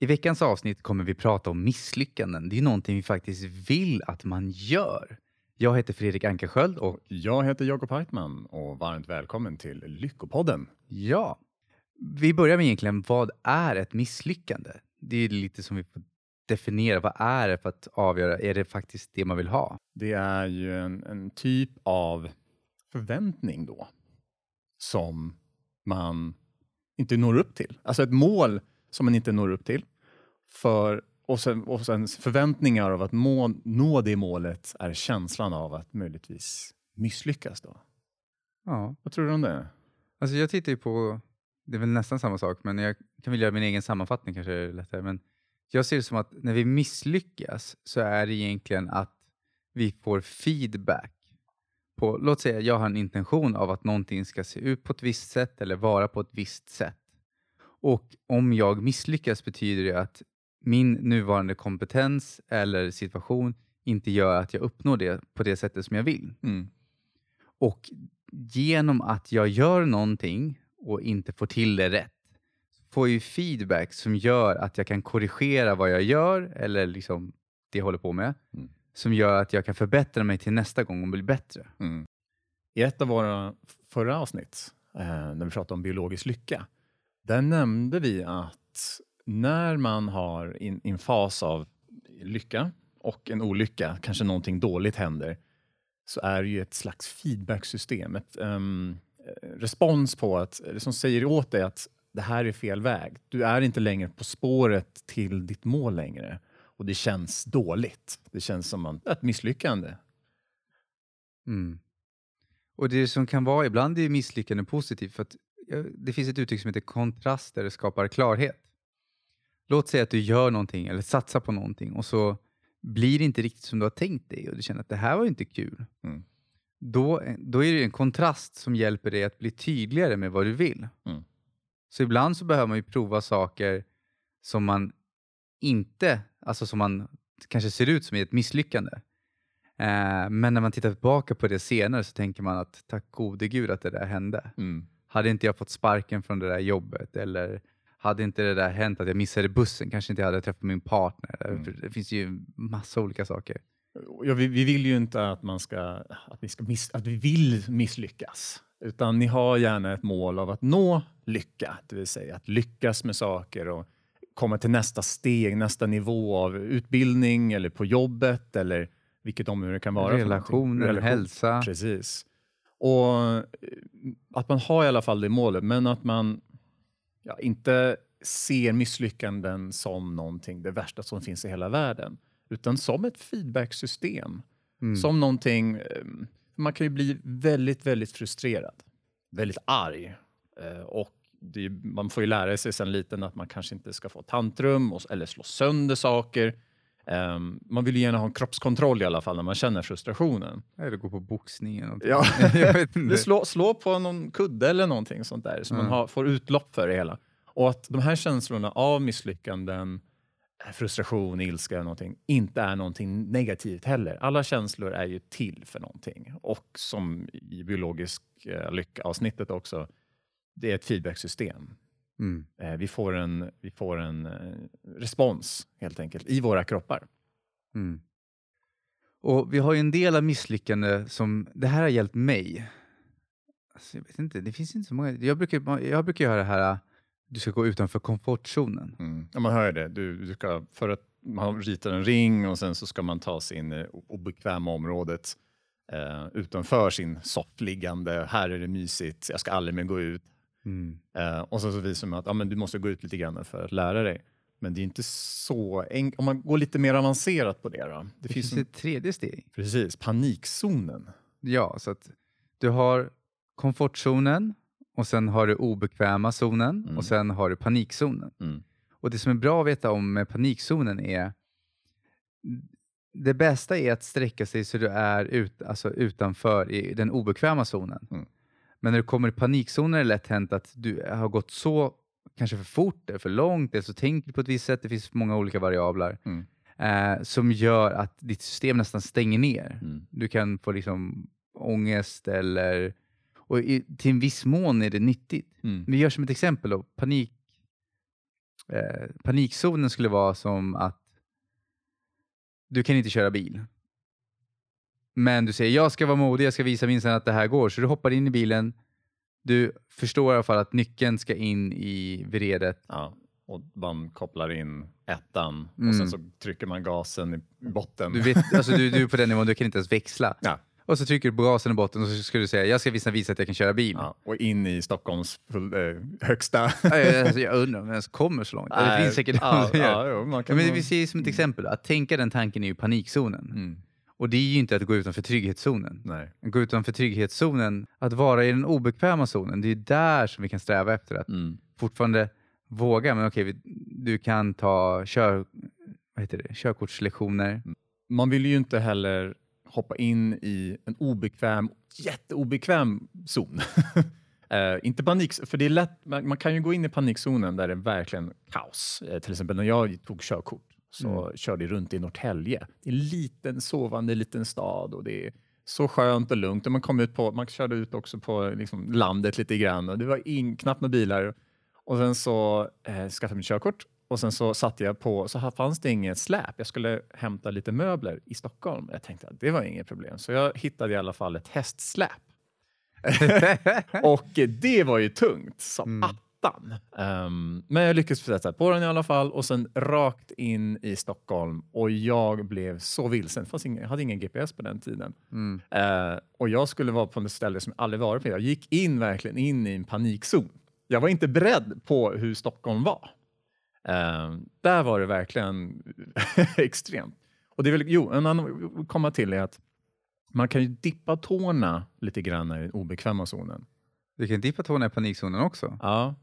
I veckans avsnitt kommer vi prata om misslyckanden. Det är någonting vi faktiskt vill att man gör. Jag heter Fredrik Ankarsköld och Jag heter Jakob Heitman och varmt välkommen till Lyckopodden. ja, vi börjar med egentligen vad är ett misslyckande? Det är lite som vi får definiera. Vad är det för att avgöra? Är det faktiskt det man vill ha? Det är ju en, en typ av förväntning då som man inte når upp till. Alltså ett mål som man inte når upp till. För, och, sen, och sen förväntningar av att må, nå det målet är känslan av att möjligtvis misslyckas. Då. Ja, Vad tror du om det? alltså jag tittar ju på, det är väl nästan samma sak, men jag kan väl göra min egen sammanfattning kanske är lättare. Men jag ser det som att när vi misslyckas så är det egentligen att vi får feedback. På, låt säga jag har en intention av att någonting ska se ut på ett visst sätt eller vara på ett visst sätt. Och om jag misslyckas betyder det att min nuvarande kompetens eller situation inte gör att jag uppnår det på det sättet som jag vill. Mm. Och genom att jag gör någonting och inte får till det rätt får ju feedback som gör att jag kan korrigera vad jag gör eller liksom det jag håller på med. Mm. Som gör att jag kan förbättra mig till nästa gång och bli bättre. Mm. I ett av våra förra avsnitt, eh, när vi pratade om biologisk lycka, där nämnde vi att när man har i en fas av lycka och en olycka, kanske någonting dåligt händer, så är det ju ett slags feedbacksystem, ett um, respons på att, som säger åt dig att det här är fel väg. Du är inte längre på spåret till ditt mål längre. Och det känns dåligt. Det känns som ett misslyckande. Mm. Och det som kan vara, ibland är misslyckande positivt för att det finns ett uttryck som heter kontraster skapar klarhet. Låt säga att du gör någonting eller satsar på någonting och så blir det inte riktigt som du har tänkt dig och du känner att det här var inte kul. Mm. Då, då är det en kontrast som hjälper dig att bli tydligare med vad du vill. Mm. Så ibland så behöver man ju prova saker som man inte, alltså som man kanske ser ut som ett misslyckande. Eh, men när man tittar tillbaka på det senare så tänker man att tack gode gud att det där hände. Mm. Hade inte jag fått sparken från det där jobbet eller hade inte det där hänt att jag missade bussen, kanske inte jag hade träffat min partner. Mm. Det finns ju massa olika saker. Ja, vi, vi vill ju inte att, man ska, att, vi ska miss, att vi vill misslyckas. Utan ni har gärna ett mål av att nå lycka, det vill säga att lyckas med saker och komma till nästa steg, nästa nivå av utbildning eller på jobbet eller vilket område det kan vara. Relationer, Relation. hälsa. Precis. Och eh, att man har i alla fall det målet, men att man ja, inte ser misslyckanden som någonting, det värsta som finns i hela världen, utan som ett feedbacksystem. Mm. Som någonting, eh, man kan ju bli väldigt, väldigt frustrerad, väldigt arg. Eh, och det, man får ju lära sig sen liten att man kanske inte ska få tantrum och, eller slå sönder saker. Eh, man vill ju gärna ha en kroppskontroll i alla fall när man känner frustrationen. Eller gå på boxning eller någonting. Ja. jag vet inte. Slå, slå på någon kudde eller någonting sånt där så man Mm. har, får utlopp för det hela. Och att de här känslorna av misslyckanden, frustration, ilska eller någonting, inte är någonting negativt heller. Alla känslor är ju till för någonting. Och som i biologisk eh, lycka-avsnittet också, det är ett feedbacksystem. Mm. Eh, vi får en, vi får en eh, respons helt enkelt i våra kroppar. Mm. Och vi har ju en del av misslyckande som, det här har hjälpt mig. Alltså, jag vet inte, det finns inte så många. Jag brukar, jag brukar göra det här, du ska gå utanför komfortzonen. Mm. Ja, man hör ju det. Du, du ska, för att man ritar en ring och sen så ska man ta sig in i obekväma området eh, utanför sin soffliggande. Här är det mysigt, jag ska aldrig mer gå ut. Mm. Eh, och så, så visar man att ja, men du måste gå ut lite grann för att lära dig. Men det är inte så enkelt. Om man går lite mer avancerat på det då. Det, Det finns finns en, ett tredje steg. precis, panikzonen. Ja, så att du har komfortzonen och sen har du obekväma zonen Mm. och sen har du panikzonen. Mm. Och det som är bra att veta om med panikzonen är det bästa är att sträcka sig så du är ut, alltså utanför i den obekväma zonen. Mm. Men när du kommer i panikzonen är det lätt hänt att du har gått så kanske för fort eller för långt eller så tänker du på ett visst sätt. Det finns många olika variabler Mm. eh, som gör att ditt system nästan stänger ner. Mm. Du kan få liksom ångest eller... Och i, till en viss mån är det nyttigt. Mm. Vi gör som ett exempel då, panik. eh, panikzonen skulle vara som att du kan inte köra bil. Men du säger jag ska vara modig, jag ska visa Vincent att det här går. Så du hoppar in i bilen, du förstår i alla fall att nyckeln ska in i vredet. Ja. Och man kopplar in ettan och Mm. sen så trycker man gasen i botten. Du, vet, alltså du, du är på den nivån, du kan inte ens växla. Ja. Och så trycker du på gasen i botten och så ska du säga jag ska visa, visa att jag kan köra bil. Ja, och in i Stockholms eh, högsta... alltså, jag undrar om jag ens kommer så långt. det finns säkert ja, någon som gör. ja, jo, man Ja, kan men vi ser som ett exempel, att tänka den tanken är ju panikzonen. Mm, Och det är ju inte att gå utanför trygghetszonen. nej. Att gå utanför trygghetszonen, att vara i den obekväma zonen, det är där som vi kan sträva efter att Mm. fortfarande våga. Men okej, vi- du kan ta kör, vad heter det, körkortslektioner. Man vill ju inte heller hoppa in i en obekväm, jätteobekväm zon. Eh, inte panik, för det är lätt, man, man kan ju gå in i panikzonen där det är verkligen kaos. Eh, till exempel när jag tog körkort så körde jag runt i Norrtälje. Det är en liten sovande liten stad och det är så skönt och lugnt. Och man, kom ut på, man körde ut också på liksom, landet lite grann och det var in, knappt några bilar. Och sen så eh, skaffade jag mitt körkort och sen så satte jag på, så här fanns det inget släp. Jag skulle hämta lite möbler i Stockholm. Jag tänkte att det var inget problem. Så jag hittade i alla fall ett hästsläp. och det var ju tungt som attan. Ehm, men jag lyckades sätta på den i alla fall och sen rakt in i Stockholm och jag blev så vilsen. Ingen, jag hade ingen GPS på den tiden. Mm. Eh, och jag skulle vara på ett ställe som jag aldrig varit på. Jag gick in verkligen in i en panikzon. Jag var inte beredd på hur Stockholm var. Eh, där var det verkligen extremt. Och det är väl, jo, en annan komma till är att man kan ju dippa tårna lite grann i den obekväma zonen. Du kan dippa tårna i panikzonen också. Ja.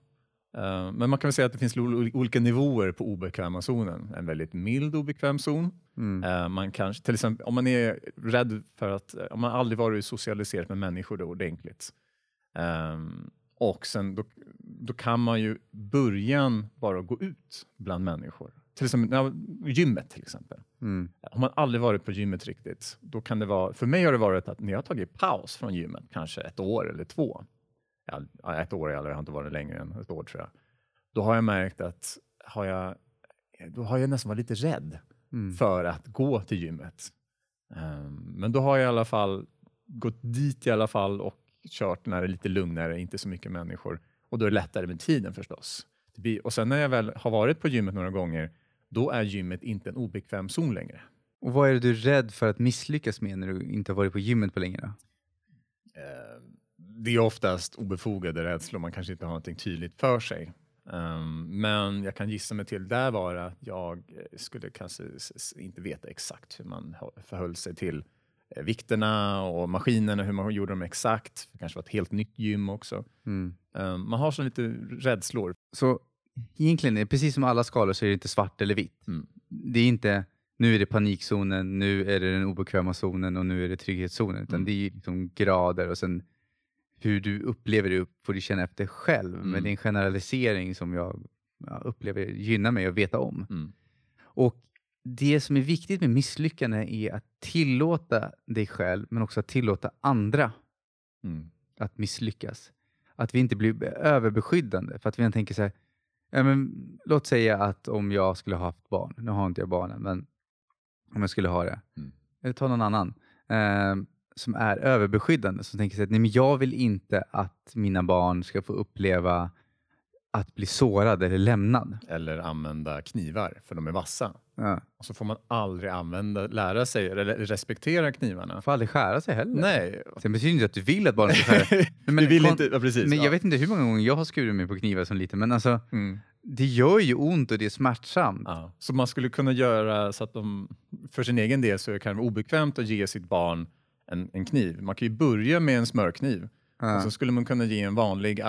Eh, men man kan väl säga att det finns ol- olika nivåer på obekväma zonen. En väldigt mild obekväm zon. Mm. Eh, man kanske, till exempel om man är rädd för att, eh, om man aldrig varit socialiserat med människor då ordentligt. Ehm, och sen då, då kan man ju början bara gå ut bland människor. Till exempel gymmet till exempel. Mm. Har man aldrig varit på gymmet riktigt, då kan det vara, för mig har det varit att när jag har tagit paus från gymmet, kanske ett år eller två, ja, ett år eller jag har inte varit längre än ett år tror jag, då har jag märkt att har jag, då har jag nästan varit lite rädd Mm. för att gå till gymmet. Ehm, men då har jag i alla fall gått dit i alla fall och kört när det är lite lugnare, inte så mycket människor. Och då är det lättare med tiden förstås. Blir, och sen när jag väl har varit på gymmet några gånger, då är gymmet inte en obekväm zon längre. Och vad är du rädd för att misslyckas med när du inte har varit på gymmet på länge? Då? Eh, det är oftast obefogade rädslor, man kanske inte har någonting tydligt för sig. Ehm, men jag kan gissa mig till, där var att jag eh, skulle kanske inte veta exakt hur man förhöll sig till eh, vikterna och maskinerna, hur man gjorde dem exakt. Det kanske var ett helt nytt gym också. Mm. Ehm, man har så lite rädslor. Så egentligen, är det precis som alla skalor så är det inte svart eller vitt. Mm. Det är inte nu är det panikzonen, nu är det den obekväma zonen och nu är det trygghetszonen. Utan Mm. det är liksom grader och sen hur du upplever det får du känna efter själv. Mm. Men det är en generalisering som jag ja, upplever gynnar mig att veta om. Mm. Och det som är viktigt med misslyckande är att tillåta dig själv men också att tillåta andra Mm. att misslyckas. Att vi inte blir överbeskyddande. För att vi tänker så här, ja, men, låt säga att om jag skulle ha haft barn, nu har inte jag barnen, men om jag skulle ha det, Mm. eller ta någon annan, eh, som är överbeskyddande, som tänker sig att nej, men jag vill inte att mina barn ska få uppleva att bli sårad eller lämnad. Eller använda knivar, för de är vassa. Ja. Och så får man aldrig använda, lära sig eller respektera knivarna. Man får aldrig skära sig heller. Nej. Sen betyder inte att du vill att barnen ska skära Men du vill inte, ja, precis. Men ja. jag vet inte hur många gånger jag har skurit mig på knivar som liten, men alltså Mm. det gör ju ont och det är smärtsamt. Ja. Så man skulle kunna göra så att de, för sin egen del så kan det vara obekvämt att ge sitt barn en, en kniv. Man kan ju börja med en smörkniv Ja. och så skulle man kunna ge en vanlig äh,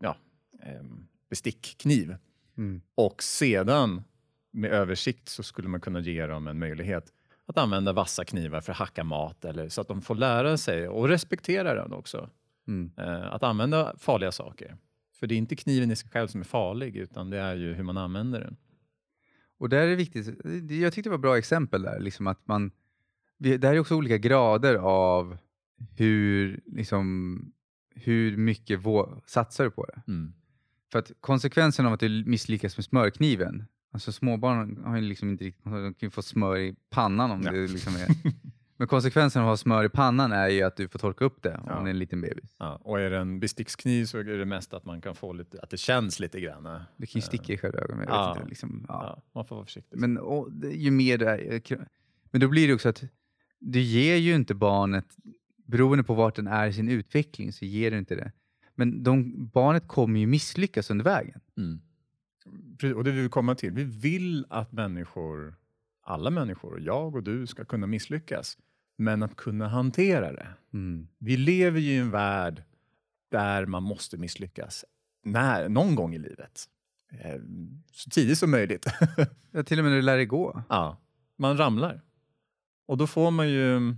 ja, ähm, bestickkniv. Mm. Och sedan med översikt så skulle man kunna ge dem en möjlighet att använda vassa knivar för att hacka mat eller så att de får lära sig och respektera den också. Mm. Eh, att använda farliga saker. För det är inte kniven i sig själv som är farlig utan det är ju hur man använder den. Och där är det viktigt, jag tyckte det var ett bra exempel där, liksom att man, det här är också olika grader av hur, liksom, hur mycket vå, satsar du på det. Mm. För att konsekvensen av att du misslyckas med smörkniven, alltså småbarn har ju liksom inte riktigt, de kan få smör i pannan om Ja. det liksom är... Men konsekvensen av att ha smör i pannan är ju att du får torka upp det om Ja. det är en liten bebis. Ja, och är det en bestickskniv så är det mest att man kan få lite, att det känns lite grann. Det kan ju sticka i själva ögonen. Ja. inte, liksom, ja. Man får vara försiktig. Men och, ju mer det är, Men då blir det också att du ger ju inte barnet, beroende på vart den är i sin utveckling, så ger du inte det. Men de, barnet kommer ju misslyckas under vägen. Mm. Precis, Och det vill vi komma till. Vi vill att människor, alla människor, jag och du, ska kunna misslyckas. Men att kunna hantera det. Mm. Vi lever ju i en värld där man måste misslyckas när, någon gång i livet. Eh, Så tidigt som möjligt. Ja, till och med när du lär dig gå. ja, man ramlar. Och då får man ju...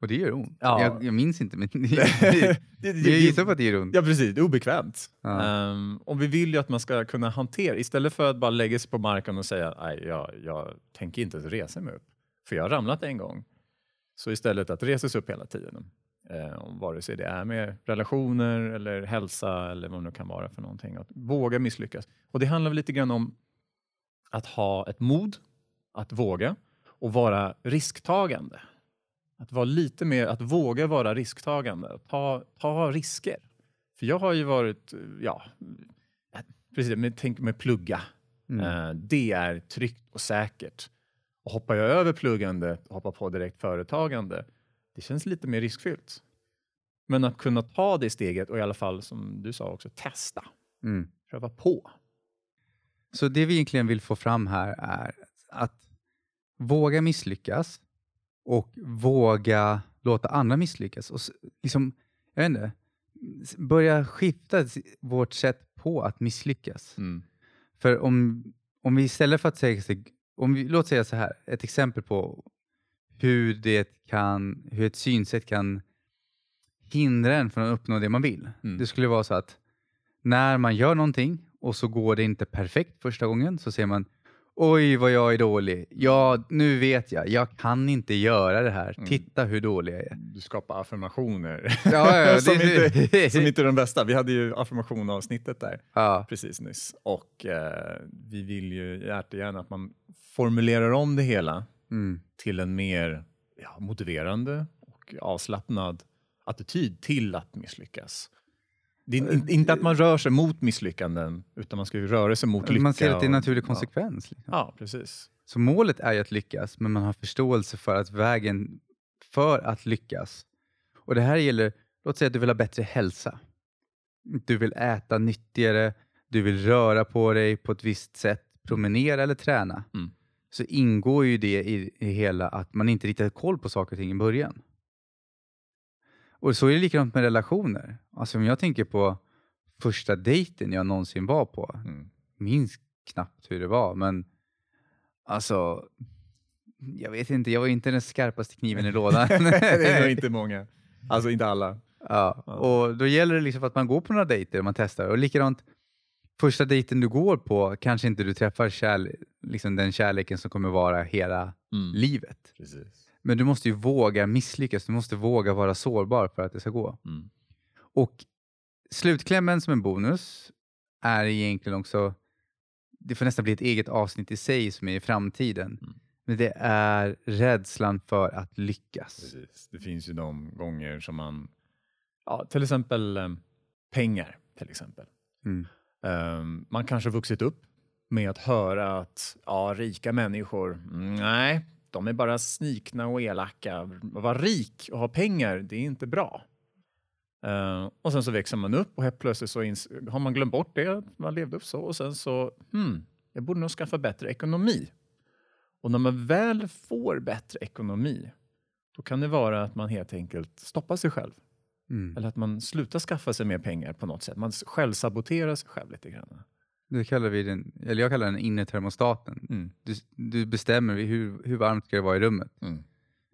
Och det gör ont. Ja. Jag, jag minns inte, men det, det, jag gissar på att det gör ont. Ja, precis. Det är obekvämt. Ja. Ehm, och vi vill ju att man ska kunna hantera, istället för att bara lägga sig på marken och säga nej, jag, jag tänker inte resa mig upp, för jag har ramlat en gång. Så istället att resa sig upp hela tiden. Eh, om vare sig det är med relationer eller hälsa eller vad det nu kan vara för någonting. Att våga misslyckas. Och det handlar lite grann om att ha ett mod, att våga och vara risktagande. Att vara lite mer, att våga vara risktagande, ta, ta risker. För jag har ju varit, ja, precis, men tänk med plugga. Mm. Eh, Det är tryggt och säkert. Och hoppar jag över pluggandet och hoppar på direkt företagande, det känns lite mer riskfyllt. Men att kunna ta det steget och i alla fall, som du sa också, testa. Mm. Pröva på. Så det vi egentligen vill få fram här är att våga misslyckas och våga låta andra misslyckas. Och liksom, jag vet inte, börja skifta vårt sätt på att misslyckas. Mm. För om, om vi istället för att säga, om vi, låt säga så här, ett exempel på hur, det kan, hur ett synsätt kan hindra en från att uppnå det man vill. Mm. Det skulle vara så att när man gör någonting och så går det inte perfekt första gången så ser man Oj vad jag är dålig. Ja, nu vet jag. Jag kan inte göra det här. Mm. Titta hur dålig jag är. Du skapar affirmationer. Ja, ja, som, det- inte, som inte är de bästa. Vi hade ju affirmationavsnittet där Ja, precis nyss. Och eh, vi vill ju hjärtegärna att man formulerar om det hela mm. till en mer ja, motiverande och avslappnad attityd till att misslyckas. Det är in, inte att man rör sig mot misslyckanden, utan man ska ju röra sig mot lycka. Man ser att det är en naturlig ja. konsekvens. Liksom. Ja, precis. Så målet är ju att lyckas, men man har förståelse för att vägen för att lyckas. Och det här gäller, låt säga att du vill ha bättre hälsa. Du vill äta nyttigare, du vill röra på dig på ett visst sätt, promenera eller träna. Mm. Så ingår ju det i, i hela att man inte riktigt har koll på saker och ting i början. Och så är det likadant med relationer. Alltså om jag tänker på första dejten jag någonsin var på, Mm. minns knappt hur det var, men alltså, jag vet inte, jag var inte den skarpaste kniven i lådan. det är nog inte många. Alltså inte alla. ja, och då gäller det liksom att man går på några dejter och man testar. Och likadant, första dejten du går på kanske inte du träffar kärle- liksom den kärleken som kommer vara hela Mm. livet. Precis. Men du måste ju våga misslyckas, du måste våga vara sårbar för att det ska gå. Mm. Och slutklämmen som en bonus är egentligen också, det får nästan bli ett eget avsnitt i sig som är i framtiden. Mm. Men det är rädslan för att lyckas. Precis. Det finns ju de gånger som man, ja, till exempel eh, pengar. till exempel. Mm. Um, man kanske har vuxit upp med att höra att ja, rika människor, nej, de är bara snikna och elaka. Att vara rik och ha pengar, det är inte bra. Eh, och sen så växer man upp och helt plötsligt så har man glömt bort det, man levde upp så och sen så, hmm, jag borde nog skaffa bättre ekonomi. Och när man väl får bättre ekonomi, då kan det vara att man helt enkelt stoppar sig själv. Mm. Eller att man slutar skaffa sig mer pengar på något sätt. Man självsaboterar sig själv lite grann. Det kallar vi den, eller jag kallar den inre termostaten. Mm. Du, du bestämmer hur, hur varmt ska det vara i rummet. Mm.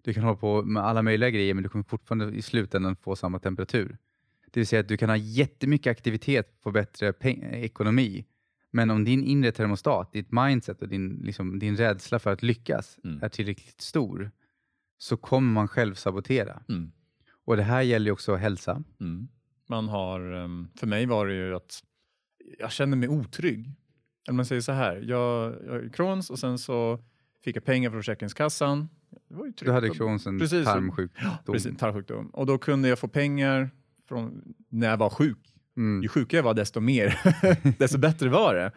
Du kan hålla på med alla möjliga grejer men du kommer fortfarande i slutändan få samma temperatur. Det vill säga att du kan ha jättemycket aktivitet få bättre ekonomi. Men om din inre termostat, ditt mindset och din, liksom, din rädsla för att lyckas Mm. är tillräckligt stor så kommer man själv sabotera. Mm. Och det här gäller ju också hälsa. Mm. Man har, ehm, för mig var det ju att jag känner mig otrygg. Eller man säger så här, jag, jag Crohns och sen så fick jag pengar från Försäkringskassan. Det var ju Du hade Crohns, en Precis. tarmsjukdom. Precis, tarmsjukdom. Och då kunde jag få pengar från när jag var sjuk. Mm. Ju sjukare jag var desto mer, desto bättre var det.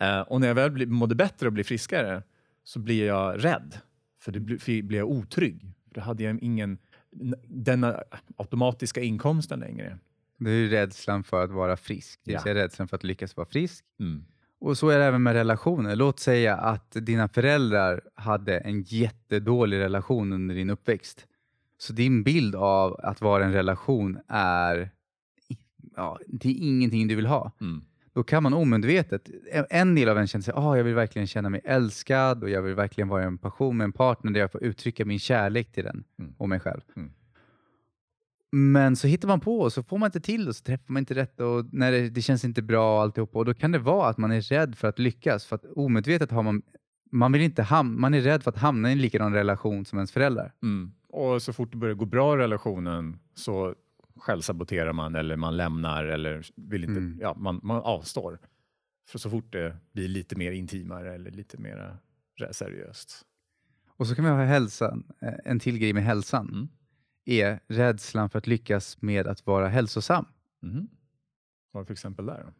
Eh, och när jag väl bli, mådde bättre och blev friskare så blir jag rädd. För det blir, blir jag otrygg. För då hade jag ingen denna automatiska inkomsten längre. Det är rädslan för att vara frisk. Det vill Ja. rädslan för att lyckas vara frisk. Mm. Och så är det även med relationer. Låt säga att dina föräldrar hade en jättedålig relation under din uppväxt. Så din bild av att vara en relation är, ja, det är ingenting du vill ha. Mm. Då kan man omedvetet, en del av en känner sig, ah, jag vill verkligen känna mig älskad och jag vill verkligen vara i en passion med en partner där jag får uttrycka min kärlek till den Mm. och mig själv. Mm. Men så hittar man på och så får man inte till och så träffar man inte rätt och när det, det känns inte bra och alltihopa. Och då kan det vara att man är rädd för att lyckas för att omedvetet har man, man vill inte ham- man är rädd för att hamna i en likadan relation som ens föräldrar. Mm. Och så fort det börjar gå bra i relationen så självsaboterar man eller man lämnar eller vill inte, Mm. ja, man, man avstår. För så fort det blir lite mer intimare eller lite mer seriöst. Och så kan vi ha hälsan, eh, en till grej med hälsan, Mm. Är rädslan för att lyckas med att vara hälsosam. Mhm. Vad är för exempel där? Då?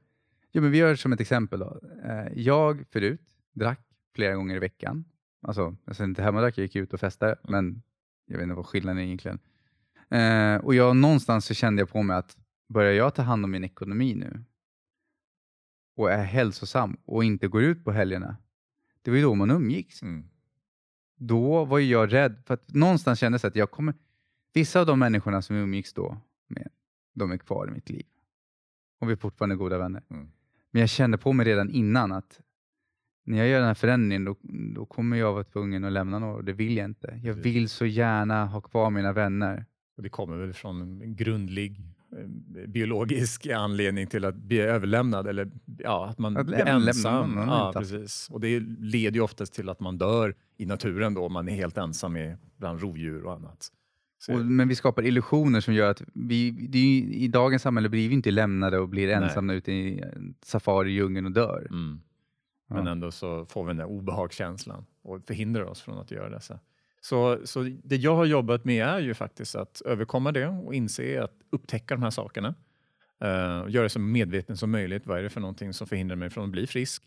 Jo, men vi gör som ett exempel. Då. Eh, Jag förut drack flera gånger i veckan. Alltså, alltså inte hemmadrack, jag gick ut och festade, men jag vet inte vad skillnaden är egentligen. Eh, och jag, någonstans så kände jag på mig att börjar jag ta hand om min ekonomi nu och är hälsosam och inte går ut på helgerna, det var ju då man umgicks. Mm. Då var jag rädd, för att någonstans kändes det att jag kommer, vissa av de människorna som vi umgicks då med, de är kvar i mitt liv. Och vi är fortfarande goda vänner. Mm. Men jag kände på mig redan innan att när jag gör den här förändringen då, då kommer jag vara tvungen att lämna några och det vill jag inte. Jag vill så gärna ha kvar mina vänner. Och det kommer väl från en grundlig eh, biologisk anledning till att bli överlämnad eller ja, att man Att blir ensam. någon ja, precis. Och det leder ju oftast till att man dör i naturen då, man är helt ensam i, bland rovdjur och annat. Och, men vi skapar illusioner som gör att vi, ju, i dagens samhälle blir vi inte lämnade och blir Nej. ensamma ute i safari djungeln och dör. mm. Men Ja. ändå så får vi den där obehagskänslan och förhindrar oss från att göra dessa. Så, så det jag har jobbat med är ju faktiskt att överkomma det och inse att upptäcka de här sakerna. Uh, göra det så medveten som möjligt. Vad är det för någonting som förhindrar mig från att bli frisk?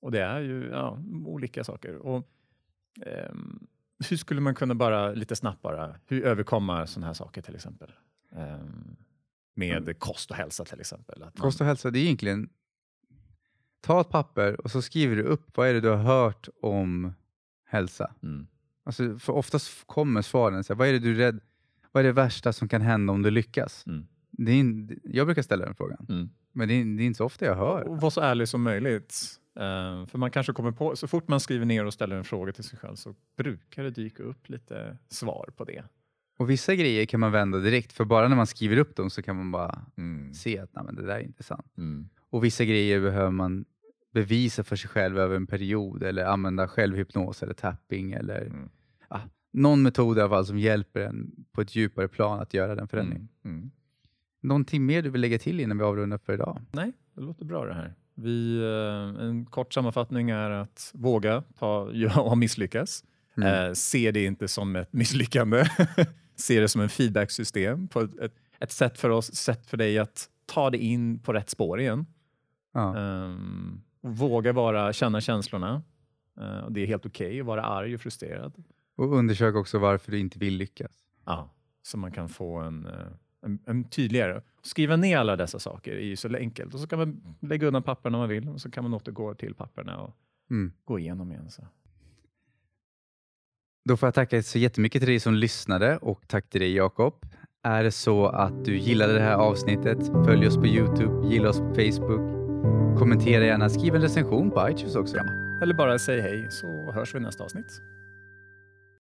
Och det är ju ja, olika saker. Och, ehm, hur skulle man kunna bara lite snabbt bara, hur överkomma sådana här saker till exempel? Ehm, med kost och hälsa till exempel. Man, Kost och hälsa, det är egentligen ta ett papper och så skriver du upp vad är det du har hört om hälsa. mm, Alltså, för oftast kommer svaren, så här, vad är det du är rädd, vad är det värsta som kan hända om du lyckas? Mm. Det är jag brukar ställa den frågan, mm. men det är, det är inte så ofta jag hör. Och vara så ärlig som möjligt. Eh, för man kanske kommer på, så fort man skriver ner och ställer en fråga till sig själv så brukar det dyka upp lite svar på det. Och vissa grejer kan man vända direkt, för bara när man skriver upp dem så kan man bara Mm. se att Nej, men det där är inte sant. Mm. Och vissa grejer behöver man bevisa för sig själv över en period eller använda självhypnos eller tapping eller Mm. ah, någon metod i alla fall som hjälper en på ett djupare plan att göra den förändringen. Mm. Mm. Någonting mer du vill lägga till innan vi avrundar för idag? Nej, det låter bra det här. Vi, eh, en kort sammanfattning är att våga ta, ja, ha misslyckas. Mm. Eh, se det inte som ett misslyckande. se det som en feedbacksystem. På ett, ett, ett sätt för oss, sätt för dig att ta dig in på rätt spår igen. Ja. Um, våga vara, känna känslorna. Och det är helt okej att vara arg och frustrerad. Och undersök också varför du inte vill lyckas. Ja, så man kan få en, eh, en, en tydligare... Skriva ner alla dessa saker är ju så enkelt. Och så kan man lägga undan papperna om man vill och så kan man återgå till papperna och Mm. gå igenom igen. Så. Då får jag tacka så jättemycket till dig som lyssnade och tack till dig Jakob. Är det så att du gillade det här avsnittet, följ oss på Youtube, gilla oss på Facebook, kommentera gärna, skriv en recension på iTunes också. Eller bara säg hej så hörs vi i nästa avsnitt.